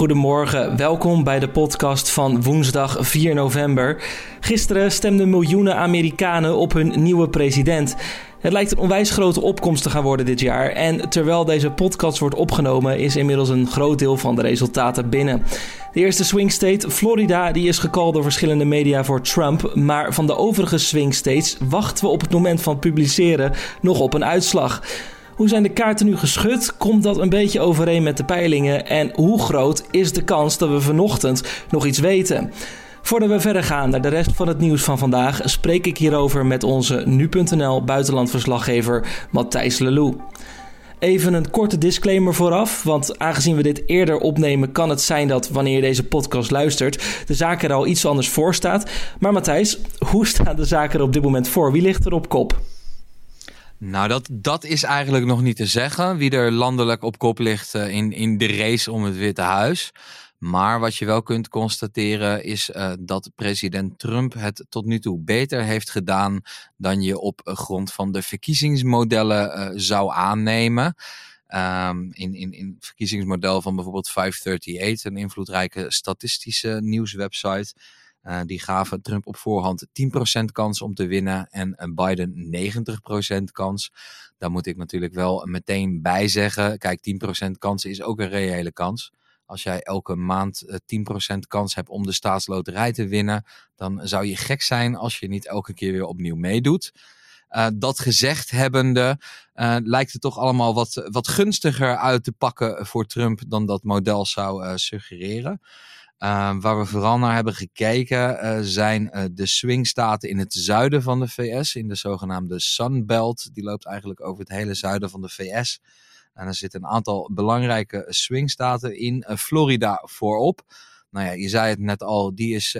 Goedemorgen, welkom bij de podcast van woensdag 4 november. Gisteren stemden miljoenen Amerikanen op hun nieuwe president. Het lijkt een onwijs grote opkomst te gaan worden dit jaar. En terwijl deze podcast wordt opgenomen, is inmiddels een groot deel van de resultaten binnen. De eerste swing state, Florida, die is gecalled door verschillende media voor Trump. Maar van de overige swing states wachten we op het moment van publiceren nog op een uitslag. Hoe zijn de kaarten nu geschud? Komt dat een beetje overeen met de peilingen? En hoe groot is de kans dat we vanochtend nog iets weten? Voordat we verder gaan naar de rest van het nieuws van vandaag, spreek ik hierover met onze nu.nl buitenlandverslaggever Matthijs Lelou. Even een korte disclaimer vooraf, want aangezien we dit eerder opnemen, kan het zijn dat wanneer je deze podcast luistert, de zaak er al iets anders voor staat. Maar Matthijs, hoe staan de zaken er op dit moment voor? Wie ligt er op kop? Nou, dat, dat is eigenlijk nog niet te zeggen. Wie er landelijk op kop ligt uh, in, in de race om het Witte Huis. Maar wat je wel kunt constateren is uh, dat president Trump het tot nu toe beter heeft gedaan dan je op grond van de verkiezingsmodellen uh, zou aannemen. Um, in, in, in het verkiezingsmodel van bijvoorbeeld 538, een invloedrijke statistische nieuwswebsite. Uh, die gaven Trump op voorhand 10% kans om te winnen en Biden 90% kans. Daar moet ik natuurlijk wel meteen bij zeggen. Kijk, 10% kans is ook een reële kans. Als jij elke maand 10% eh, kans hebt om de staatsloterij te winnen, dan zou je gek zijn als je niet elke keer weer opnieuw meedoet. Dat gezegd hebbende, uh, lijkt het toch allemaal wat, wat gunstiger uit te pakken voor Trump dan dat model zou suggereren. waar we vooral naar hebben gekeken zijn de swingstaten in het zuiden van de VS, in de zogenaamde Sun Belt. Die loopt eigenlijk over het hele zuiden van de VS. En er zitten een aantal belangrijke swingstaten in. Uh, Florida voorop. Nou ja, je zei het net al, die is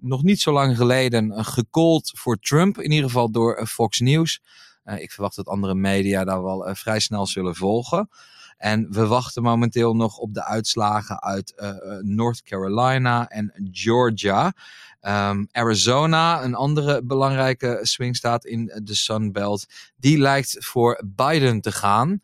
nog niet zo lang geleden gecallt voor Trump. In ieder geval door Fox News. ik verwacht dat andere media daar wel vrij snel zullen volgen. En we wachten momenteel nog op de uitslagen uit North Carolina en Georgia. Um, Arizona, een andere belangrijke swingstaat in de Sun Belt, die lijkt voor Biden te gaan.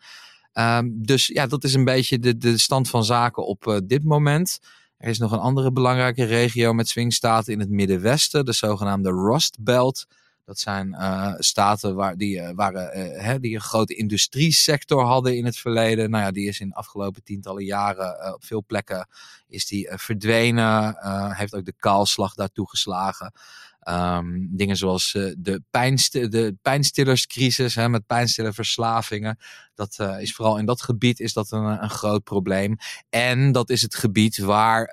Um, dus ja, dat is een beetje de, de stand van zaken op uh, dit moment. Er is nog een andere belangrijke regio met swingstaten in het Middenwesten, de zogenaamde Rust Belt. Dat zijn uh, staten waar die, uh, waren, hè, die een grote industriesector hadden in het verleden. Nou ja, die is in de afgelopen tientallen jaren op veel plekken is die, verdwenen. heeft ook de kaalslag daartoe geslagen. Um, dingen zoals uh, de, pijnst de pijnstillerscrisis hè, met pijnstillerverslavingen. Dat uh, is vooral in dat gebied is dat een, een groot probleem. En dat is het gebied waar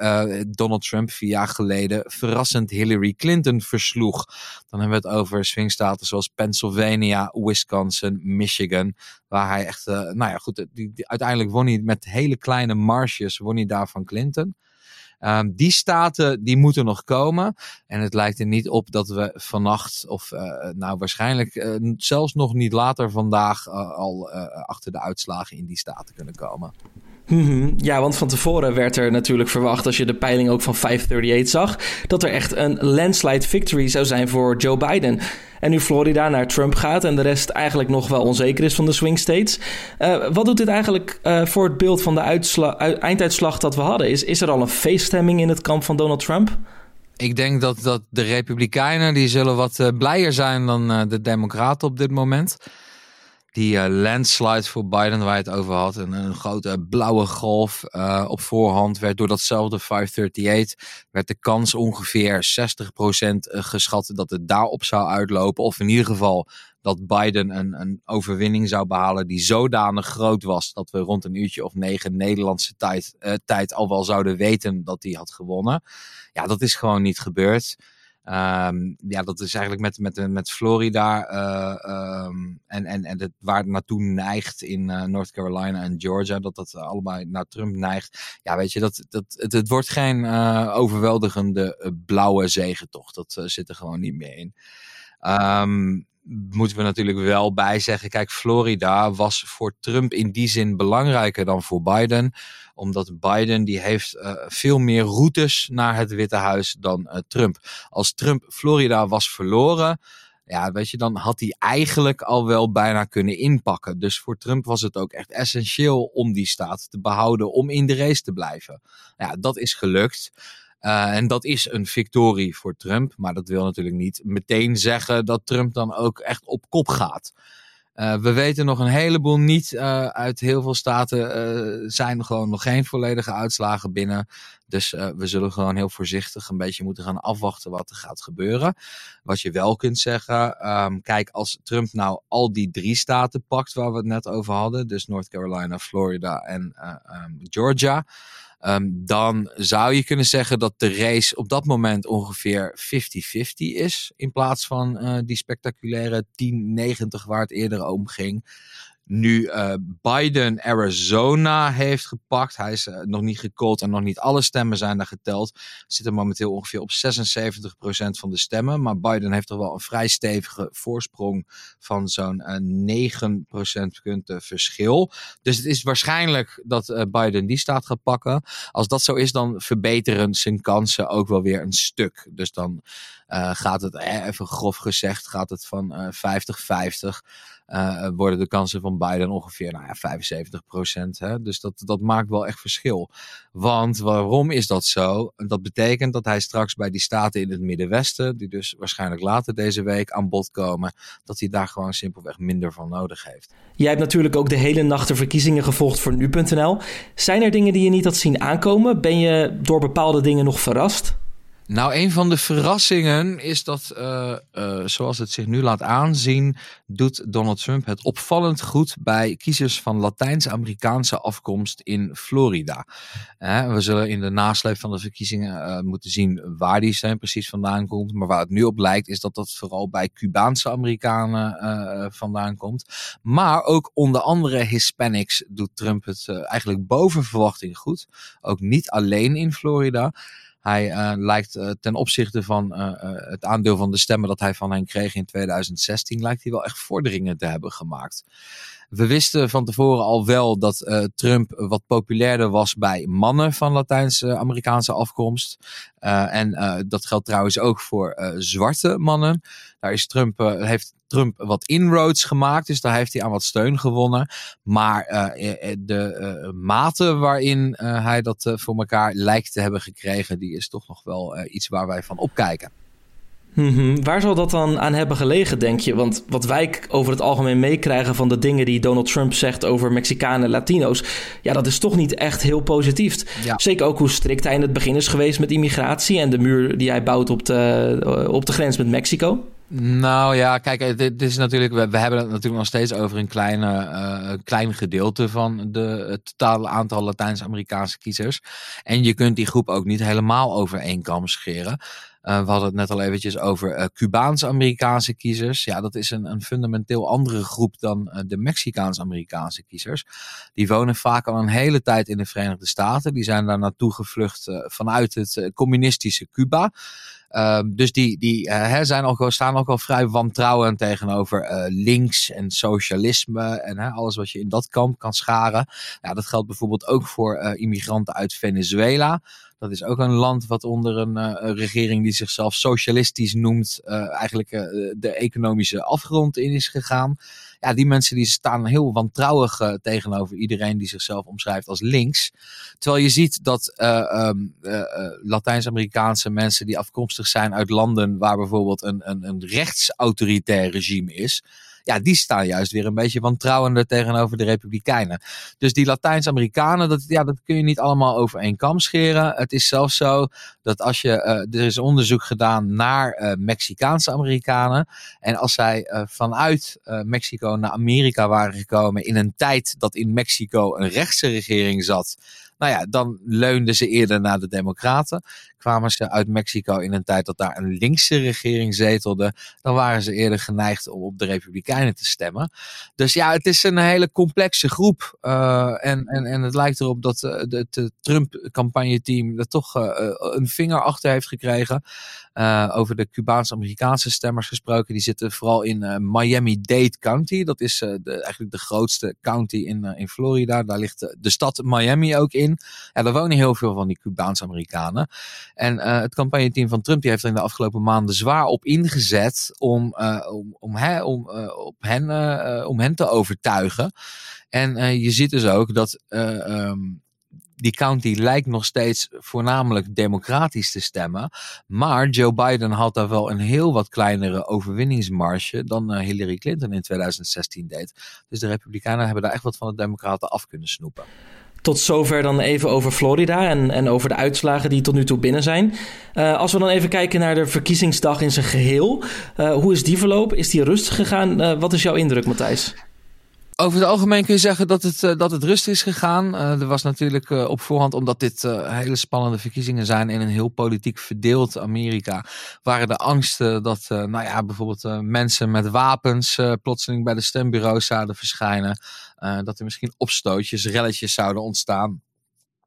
Donald Trump vier jaar geleden verrassend Hillary Clinton versloeg. Dan hebben we het over swingstaten zoals Pennsylvania, Wisconsin, Michigan. Waar hij echt, nou ja goed, die, uiteindelijk won hij met hele kleine marges won hij daar van Clinton. Um, die staten die moeten nog komen. En het lijkt er niet op dat we vannacht, of uh, nou waarschijnlijk uh, zelfs nog niet later vandaag, uh, al achter de uitslagen in die staten kunnen komen. Mhm. Ja, want van tevoren werd er natuurlijk verwacht, als je de peiling ook van 538 zag, dat er echt een landslide victory zou zijn voor Joe Biden. En nu Florida naar Trump gaat en de rest eigenlijk nog wel onzeker is van de swing states. Uh, wat doet dit eigenlijk uh, voor het beeld van de einduitslag dat we hadden? Is, is er al een feeststemming in het kamp van Donald Trump? Ik denk dat, dat de Republikeinen die zullen wat uh, blijer zijn dan de Democraten op dit moment die uh, landslide voor Biden waar je het over had. Een, een grote blauwe golf uh, op voorhand werd door datzelfde 538 werd de kans ongeveer 60% eh, geschat dat het daarop zou uitlopen. Of in ieder geval dat Biden een, een overwinning zou behalen die zodanig groot was dat we rond een uurtje of negen Nederlandse tijd, tijd al wel zouden weten dat hij had gewonnen. Ja, dat is gewoon niet gebeurd. Um, ja, dat is eigenlijk met, met, met Florida uh, um, en, en, en het, waar het naartoe neigt in uh, North Carolina en Georgia, dat dat allemaal naar Trump neigt. Ja, weet je, dat, dat, het, het wordt geen uh, overweldigende blauwe zegentocht. Dat zit er gewoon niet meer in. Um, moeten we natuurlijk wel bij zeggen. Kijk, Florida was voor Trump in die zin belangrijker dan voor Biden. Omdat Biden die heeft uh, veel meer routes naar het Witte Huis dan uh, Trump. Als Trump Florida was verloren. Ja, weet je, dan had hij eigenlijk al wel bijna kunnen inpakken. Dus voor Trump was het ook echt essentieel om die staat te behouden, om in de race te blijven. Ja, dat is gelukt. Uh, en dat is een victorie voor Trump. Maar dat wil natuurlijk niet meteen zeggen dat Trump dan ook echt op kop gaat. Uh, we weten nog een heleboel niet. Uh, uit heel veel staten zijn gewoon nog geen volledige uitslagen binnen. Dus we zullen gewoon heel voorzichtig een beetje moeten gaan afwachten wat er gaat gebeuren. Wat je wel kunt zeggen, um, kijk, als Trump nou al die drie staten pakt waar we het net over hadden, dus North Carolina, Florida en um, Georgia. Um, dan zou je kunnen zeggen dat de race op dat moment ongeveer 50-50 is. In plaats van uh, die spectaculaire 10-90 waar het eerder om ging nu uh, Biden Arizona heeft gepakt. Hij is uh, nog niet gecallt en nog niet alle stemmen zijn daar geteld. Zit er momenteel ongeveer op 76% van de stemmen. Maar Biden heeft toch wel een vrij stevige voorsprong van zo'n uh, 9 procentpunten verschil. Dus het is waarschijnlijk dat Biden die staat gaat pakken. Als dat zo is, dan verbeteren zijn kansen ook wel weer een stuk. Dus dan gaat het, even grof gezegd, gaat het van 50-50 uh, worden de kansen van Biden ongeveer nou ja, 75 procent. Dus dat, dat maakt wel echt verschil. Want waarom is dat zo? Dat betekent dat hij straks bij die staten in het Middenwesten, die dus waarschijnlijk later deze week aan bod komen, dat hij daar gewoon simpelweg minder van nodig heeft. Jij hebt natuurlijk ook de hele nacht de verkiezingen gevolgd voor nu.nl. Zijn er dingen die je niet had zien aankomen? Ben je door bepaalde dingen nog verrast? Nou, een van de verrassingen is dat, uh, uh, zoals het zich nu laat aanzien, doet Donald Trump het opvallend goed bij kiezers van Latijns-Amerikaanse afkomst in Florida. Uh, we zullen in de nasleep van de verkiezingen moeten zien waar die zijn precies vandaan komt. Maar waar het nu op lijkt, is dat dat vooral bij Cubaanse Amerikanen vandaan komt. Maar ook onder andere Hispanics doet Trump het eigenlijk boven verwachting goed. Ook niet alleen in Florida. Hij uh, lijkt uh, ten opzichte van uh, het aandeel van de stemmen dat hij van hen kreeg in 2016, lijkt hij wel echt vorderingen te hebben gemaakt. We wisten van tevoren al wel dat Trump wat populairder was bij mannen van Latijns-Amerikaanse afkomst. en dat geldt trouwens ook voor zwarte mannen. Daar is Trump, heeft Trump wat inroads gemaakt. Dus daar heeft hij aan wat steun gewonnen. Maar de mate waarin hij dat voor elkaar lijkt te hebben gekregen, die is toch nog wel iets waar wij van opkijken. Mm-hmm. Waar zal dat dan aan hebben gelegen, denk je? Want wat wij over het algemeen meekrijgen van de dingen die Donald Trump zegt over Mexicanen en Latino's, ja, dat is toch niet echt heel positief. Ja. Zeker ook hoe strikt hij in het begin is geweest met immigratie en de muur die hij bouwt op de, op de grens met Mexico. Nou ja, kijk, dit is natuurlijk, we, we, hebben het natuurlijk nog steeds over een kleine, uh, klein gedeelte van de, het totale aantal Latijns-Amerikaanse kiezers. En je kunt die groep ook niet helemaal over één kam scheren. Uh, we hadden het net al eventjes over uh, Cubaans-Amerikaanse kiezers. Ja, dat is een, een fundamenteel andere groep dan uh, de Mexicaans-Amerikaanse kiezers. Die wonen vaak al een hele tijd in de Verenigde Staten. Die zijn daar naartoe gevlucht vanuit het communistische Cuba. Um, dus die, die zijn ook, staan ook al vrij wantrouwend tegenover links en socialisme en alles wat je in dat kamp kan scharen. Ja, dat geldt bijvoorbeeld ook voor immigranten uit Venezuela. Dat is ook een land wat onder een regering die zichzelf socialistisch noemt, eigenlijk de economische afgrond in is gegaan ja, die mensen die staan heel wantrouwig tegenover iedereen die zichzelf omschrijft als links. Terwijl je ziet dat um, Latijns-Amerikaanse mensen die afkomstig zijn uit landen waar bijvoorbeeld een, een, een rechtsautoritair regime is ja, die staan juist weer een beetje wantrouwender tegenover de Republikeinen. Dus die Latijns-Amerikanen, dat, ja, dat kun je niet allemaal over één kam scheren. Het is zelfs zo dat als je, uh, er is onderzoek gedaan naar uh, Mexicaanse Amerikanen. En als zij uh, vanuit Mexico naar Amerika waren gekomen in een tijd dat in Mexico een rechtse regering zat. Nou ja, dan leunden ze eerder naar de Democraten kwamen ze uit Mexico in een tijd dat daar een linkse regering zetelde, dan waren ze eerder geneigd om op de Republikeinen te stemmen. Dus ja, het is een hele complexe groep. Uh, en, en, en het lijkt erop dat uh, het Trump-campagneteam er toch een vinger achter heeft gekregen. Over de Cubaans-Amerikaanse stemmers gesproken. Die zitten vooral in Miami-Dade County. Dat is de, eigenlijk de grootste county in, in Florida. Daar ligt de, stad Miami ook in. Ja, er wonen heel veel van die Cubaanse Amerikanen. En het campagneteam van Trump die heeft er in de afgelopen maanden zwaar op ingezet om, om, om, he, om, op hen, om hen te overtuigen. En je ziet dus ook dat um, die county lijkt nog steeds voornamelijk democratisch te stemmen. Maar Joe Biden had daar wel een heel wat kleinere overwinningsmarge dan eh, Hillary Clinton in 2016 deed. Dus de Republikeinen hebben daar echt wat van de Democraten af kunnen snoepen. Tot zover dan even over Florida en, en over de uitslagen die tot nu toe binnen zijn. Uh, als we dan even kijken naar de verkiezingsdag in zijn geheel. Uh, hoe is die verlopen? Is die rustig gegaan? Wat is jouw indruk, Matthijs? Over het algemeen kun je zeggen dat het, uh, dat het rust is gegaan. Uh, er was natuurlijk uh, op voorhand, omdat dit hele spannende verkiezingen zijn in een heel politiek verdeeld Amerika, waren de angsten dat nou ja, bijvoorbeeld mensen met wapens plotseling bij de stembureaus zouden verschijnen. dat er misschien opstootjes, relletjes zouden ontstaan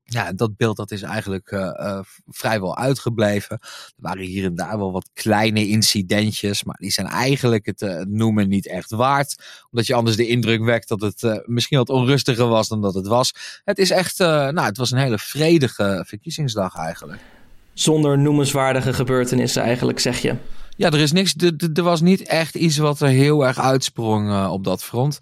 ja, dat beeld dat is eigenlijk uh, uh, vrijwel uitgebleven. Er waren hier en daar wel wat kleine incidentjes, maar die zijn eigenlijk het uh, noemen niet echt waard. Omdat je anders de indruk wekt dat het misschien wat onrustiger was dan dat het was. Het is echt, nou, het was een hele vredige verkiezingsdag eigenlijk. Zonder noemenswaardige gebeurtenissen eigenlijk, zeg je? Ja, er is niks. Er was niet echt iets wat er heel erg uitsprong op dat front.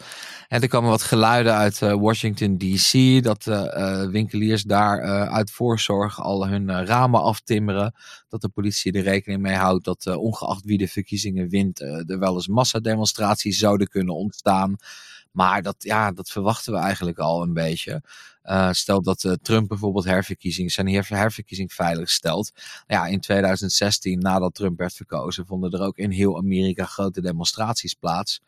En er kwamen wat geluiden uit uh, Washington DC dat uh, winkeliers daar uit voorzorg al hun ramen aftimmeren. Dat de politie er rekening mee houdt dat ongeacht wie de verkiezingen wint, er wel eens massademonstraties zouden kunnen ontstaan. Maar dat, ja, dat verwachten we eigenlijk al een beetje. Uh, stel dat uh, Trump bijvoorbeeld herverkiezing, zijn herverkiezing veilig stelt. Ja, in 2016, nadat Trump werd verkozen, vonden er ook in heel Amerika grote demonstraties plaats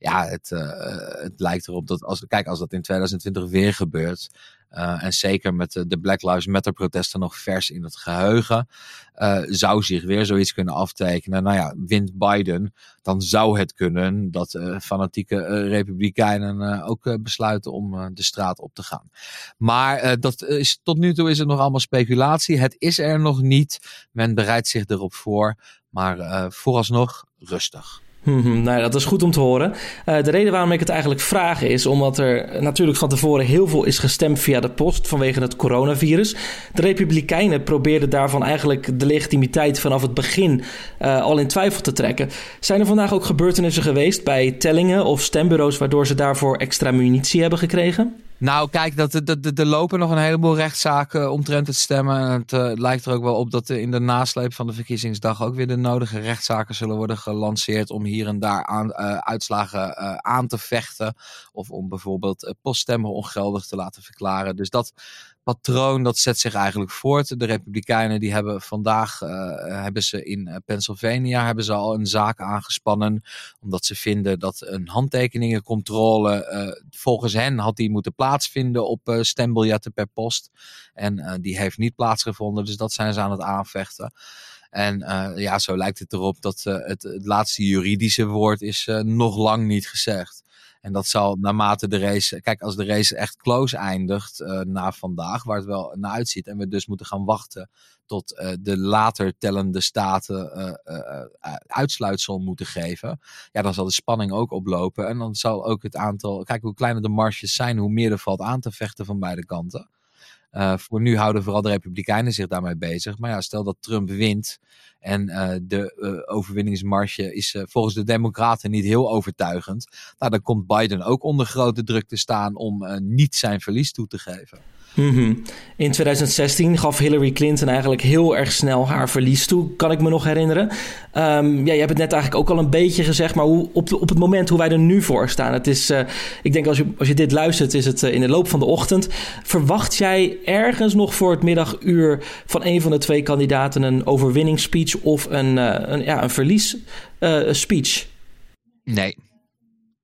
ja, het, uh, het lijkt erop dat als, kijk, als dat in 2020 weer gebeurt. Uh, en zeker met de, Black Lives Matter protesten nog vers in het geheugen. Uh, zou zich weer zoiets kunnen aftekenen. Nou ja, wint Biden, dan zou het kunnen dat fanatieke republikeinen ook besluiten om de straat op te gaan. Maar dat is, tot nu toe is het nog allemaal speculatie. Het is er nog niet. Men bereidt zich erop voor. Maar vooralsnog rustig. Hmm, nou, dat is goed om te horen. Uh, de reden waarom ik het eigenlijk vraag is omdat er natuurlijk van tevoren heel veel is gestemd via de post vanwege het coronavirus. De Republikeinen probeerden daarvan eigenlijk de legitimiteit vanaf het begin uh, al in twijfel te trekken. Zijn er vandaag ook gebeurtenissen geweest bij tellingen of stembureaus waardoor ze daarvoor extra munitie hebben gekregen? Nou, kijk, dat, dat, er lopen nog een heleboel rechtszaken omtrent het stemmen. En het uh, lijkt er ook wel op dat er in de nasleep van de verkiezingsdag ook weer de nodige rechtszaken zullen worden gelanceerd om hier en daar aan, uh, uitslagen uh, aan te vechten. Of om bijvoorbeeld poststemmen ongeldig te laten verklaren. Dus dat, patroon dat zet zich eigenlijk voort. De Republikeinen die hebben vandaag uh, hebben ze in eh, Pennsylvania hebben ze al een zaak aangespannen. Omdat ze vinden dat een handtekeningencontrole uh, volgens hen had die moeten plaatsvinden op uh, stembiljetten per post. En die heeft niet plaatsgevonden. Dus dat zijn ze aan het aanvechten. En ja, zo lijkt het erop dat het, het laatste juridische woord is nog lang niet gezegd. En dat zal naarmate de race, kijk, als de race echt close eindigt uh, na vandaag, waar het wel naar uitziet, en we dus moeten gaan wachten tot uh, de later tellende staten uh, uitsluitsel moeten geven, ja, dan zal de spanning ook oplopen. En dan zal ook het aantal, kijk hoe kleiner de marges zijn, hoe meer er valt aan te vechten van beide kanten. Uh, voor nu houden vooral de Republikeinen zich daarmee bezig. Maar ja, stel dat Trump wint en uh, de uh, overwinningsmarge is volgens de Democraten niet heel overtuigend. Nou, dan komt Biden ook onder grote druk te staan om niet zijn verlies toe te geven. Mhm. In 2016 gaf Hillary Clinton eigenlijk heel erg snel haar verlies toe, kan ik me nog herinneren. Um, ja, je hebt het net eigenlijk ook al een beetje gezegd, maar hoe, op, de, op het moment hoe wij er nu voor staan. Het is, uh, ik denk als je, als je dit luistert, is het uh, in de loop van de ochtend. Verwacht jij ergens nog voor het middaguur van een van de twee kandidaten een overwinningsspeech of een, uh, een, ja, een verlies speech? Nee.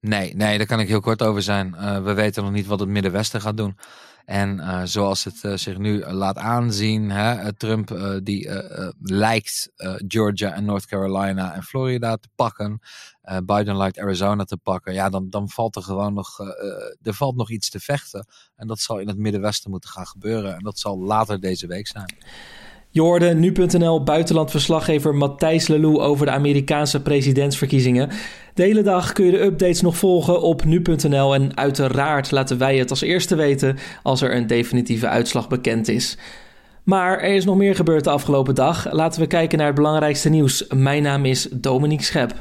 Nee, nee, daar kan ik heel kort over zijn. we weten nog niet wat het Middenwesten gaat doen. En uh, zoals het uh, zich nu laat aanzien, hè, Trump die lijkt Georgia en North Carolina en Florida te pakken. Biden lijkt Arizona te pakken. Ja, dan, dan valt er gewoon nog, er valt nog iets te vechten. En dat zal in het Middenwesten moeten gaan gebeuren. En dat zal later deze week zijn. Je hoorde nu.nl buitenlandverslaggever Matthijs Lelou over de Amerikaanse presidentsverkiezingen. De hele dag kun je de updates nog volgen op nu.nl en uiteraard laten wij het als eerste weten als er een definitieve uitslag bekend is. Maar er is nog meer gebeurd de afgelopen dag. Laten we kijken naar het belangrijkste nieuws. Mijn naam is Dominique Schep.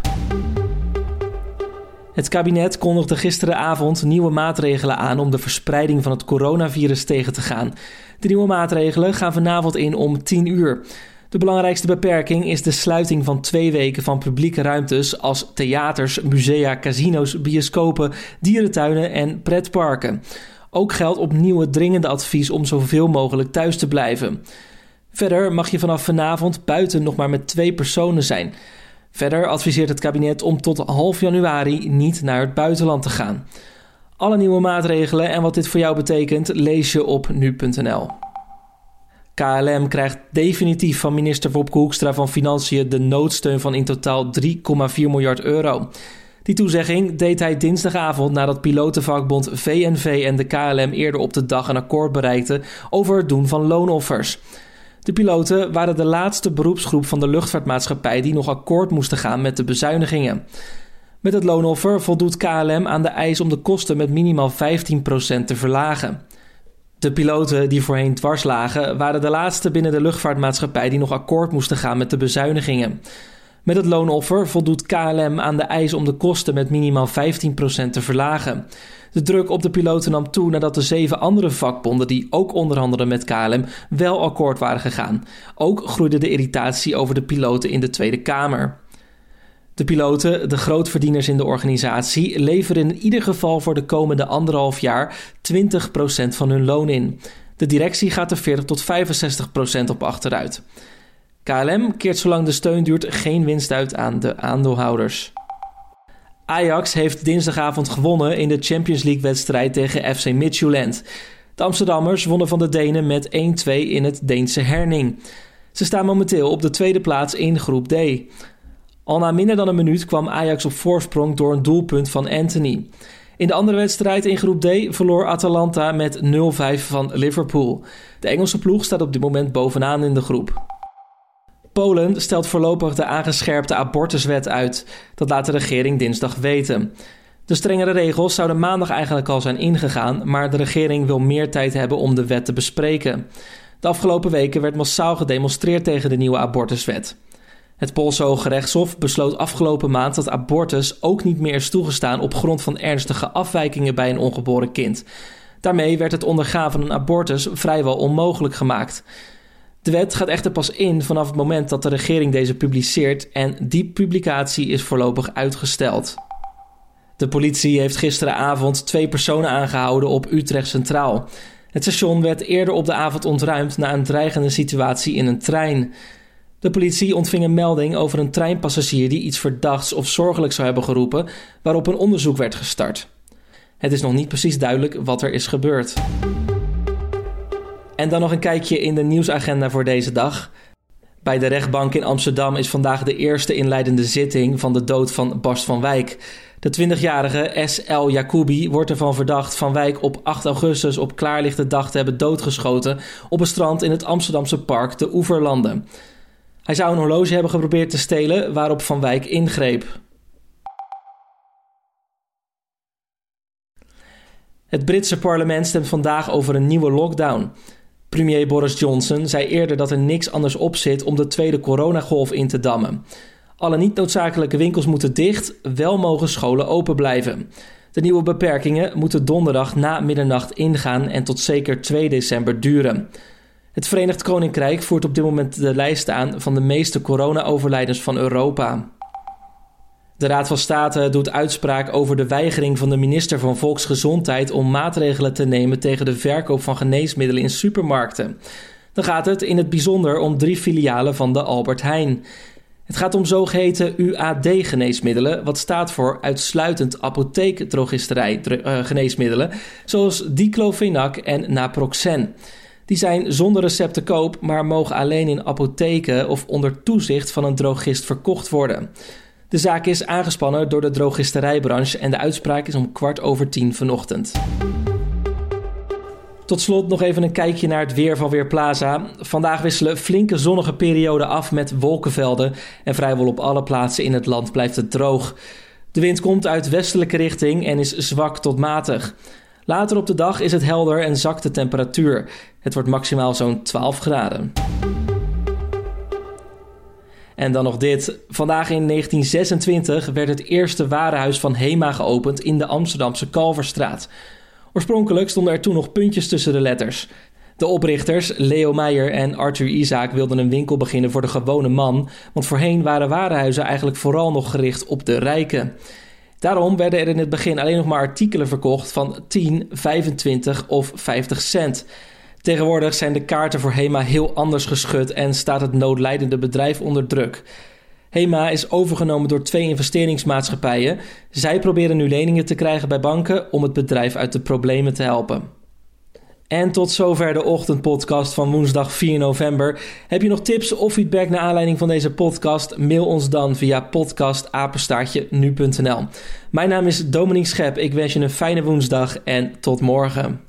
Het kabinet kondigde gisteravond nieuwe maatregelen aan om de verspreiding van het coronavirus tegen te gaan. De nieuwe maatregelen gaan vanavond in om 10 uur. De belangrijkste beperking is de sluiting van twee weken van publieke ruimtes als theaters, musea, casino's, bioscopen, dierentuinen en pretparken. Ook geldt opnieuw het dringende advies om zoveel mogelijk thuis te blijven. Verder mag je vanaf vanavond buiten nog maar met twee personen zijn. Verder adviseert het kabinet om tot half januari niet naar het buitenland te gaan. Alle nieuwe maatregelen en wat dit voor jou betekent lees je op nu.nl. KLM krijgt definitief van minister Wopke Hoekstra van Financiën de noodsteun van in totaal 3,4 miljard euro. Die toezegging deed hij dinsdagavond nadat pilotenvakbond VNV en de KLM eerder op de dag een akkoord bereikten over het doen van loonoffers. De piloten waren de laatste beroepsgroep van de luchtvaartmaatschappij die nog akkoord moesten gaan met de bezuinigingen. Met het loonoffer voldoet KLM aan de eis om de kosten met minimaal 15% te verlagen. De piloten die voorheen dwars lagen, waren de laatste binnen de luchtvaartmaatschappij die nog akkoord moesten gaan met de bezuinigingen. Met het loonoffer voldoet KLM aan de eis om de kosten met minimaal 15% te verlagen. De druk op de piloten nam toe nadat de zeven andere vakbonden die ook onderhandelden met KLM wel akkoord waren gegaan. Ook groeide de irritatie over de piloten in de Tweede Kamer. De piloten, de grootverdieners in de organisatie, leveren in ieder geval voor de komende anderhalf jaar 20% van hun loon in. De directie gaat er 40 tot 65% op achteruit. KLM keert zolang de steun duurt geen winst uit aan de aandeelhouders. Ajax heeft dinsdagavond gewonnen in de Champions League-wedstrijd tegen FC Midtjylland. De Amsterdammers wonnen van de Denen met 1-2 in het Deense Herning. Ze staan momenteel op de tweede plaats in groep D. Al na minder dan een minuut kwam Ajax op voorsprong door een doelpunt van Anthony. In de andere wedstrijd in groep D verloor Atalanta met 0-5 van Liverpool. De Engelse ploeg staat op dit moment bovenaan in de groep. Polen stelt voorlopig de aangescherpte abortuswet uit. Dat laat de regering dinsdag weten. De strengere regels zouden maandag eigenlijk al zijn ingegaan, maar de regering wil meer tijd hebben om de wet te bespreken. De afgelopen weken werd massaal gedemonstreerd tegen de nieuwe abortuswet. Het Poolse Hoge Rechtshof besloot afgelopen maand dat abortus ook niet meer is toegestaan op grond van ernstige afwijkingen bij een ongeboren kind. Daarmee werd het ondergaan van een abortus vrijwel onmogelijk gemaakt. De wet gaat echter pas in vanaf het moment dat de regering deze publiceert en die publicatie is voorlopig uitgesteld. De politie heeft gisteravond twee personen aangehouden op Utrecht Centraal. Het station werd eerder op de avond ontruimd na een dreigende situatie in een trein. De politie ontving een melding over een treinpassagier die iets verdachts of zorgelijk zou hebben geroepen, waarop een onderzoek werd gestart. Het is nog niet precies duidelijk wat er is gebeurd. En dan nog een kijkje in de nieuwsagenda voor deze dag. Bij de rechtbank in Amsterdam is vandaag de eerste inleidende zitting van de dood van Bas van Wijk. De 20-jarige S.L. Jacoubi wordt ervan verdacht Van Wijk op 8 augustus op klaarlichte dag te hebben doodgeschoten op een strand in het Amsterdamse park de Oeverlanden. Hij zou een horloge hebben geprobeerd te stelen waarop Van Wijk ingreep. Het Britse parlement stemt vandaag over een nieuwe lockdown. Premier Boris Johnson zei eerder dat er niks anders op zit om de tweede coronagolf in te dammen. Alle niet noodzakelijke winkels moeten dicht, wel mogen scholen open blijven. De nieuwe beperkingen moeten donderdag na middernacht ingaan en tot zeker 2 december duren. Het Verenigd Koninkrijk voert op dit moment de lijst aan van de meeste corona-overlijdens van Europa. De Raad van State doet uitspraak over de weigering van de minister van Volksgezondheid om maatregelen te nemen tegen de verkoop van geneesmiddelen in supermarkten. Dan gaat het in het bijzonder om drie filialen van de Albert Heijn. Het gaat om zogeheten UAD-geneesmiddelen, wat staat voor uitsluitend apotheekdrogisterij-geneesmiddelen, zoals diclofenac en naproxen. Die zijn zonder recept te koop, maar mogen alleen in apotheken of onder toezicht van een drogist verkocht worden. De zaak is aangespannen door de drogisterijbranche en de uitspraak is om kwart over tien vanochtend. Tot slot nog even een kijkje naar het weer van Weerplaza. Vandaag wisselen flinke zonnige perioden af met wolkenvelden en vrijwel op alle plaatsen in het land blijft het droog. De wind komt uit westelijke richting en is zwak tot matig. Later op de dag is het helder en zakt de temperatuur. Het wordt maximaal zo'n 12 graden. En dan nog dit. Vandaag in 1926 werd het eerste warenhuis van Hema geopend in de Amsterdamse Kalverstraat. Oorspronkelijk stonden er toen nog puntjes tussen de letters. De oprichters, Leo Meijer en Arthur Isaac, wilden een winkel beginnen voor de gewone man, want voorheen waren warenhuizen eigenlijk vooral nog gericht op de rijken. Daarom werden er in het begin alleen nog maar artikelen verkocht van 10, 25 of 50 cent. Tegenwoordig zijn de kaarten voor HEMA heel anders geschud en staat het noodlijdende bedrijf onder druk. HEMA is overgenomen door twee investeringsmaatschappijen. Zij proberen nu leningen te krijgen bij banken om het bedrijf uit de problemen te helpen. En tot zover de ochtendpodcast van woensdag 4 november. Heb je nog tips of feedback naar aanleiding van deze podcast? Mail ons dan via podcastapenstaartje nu.nl. Mijn naam is Dominique Schep. Ik wens je een fijne woensdag en tot morgen.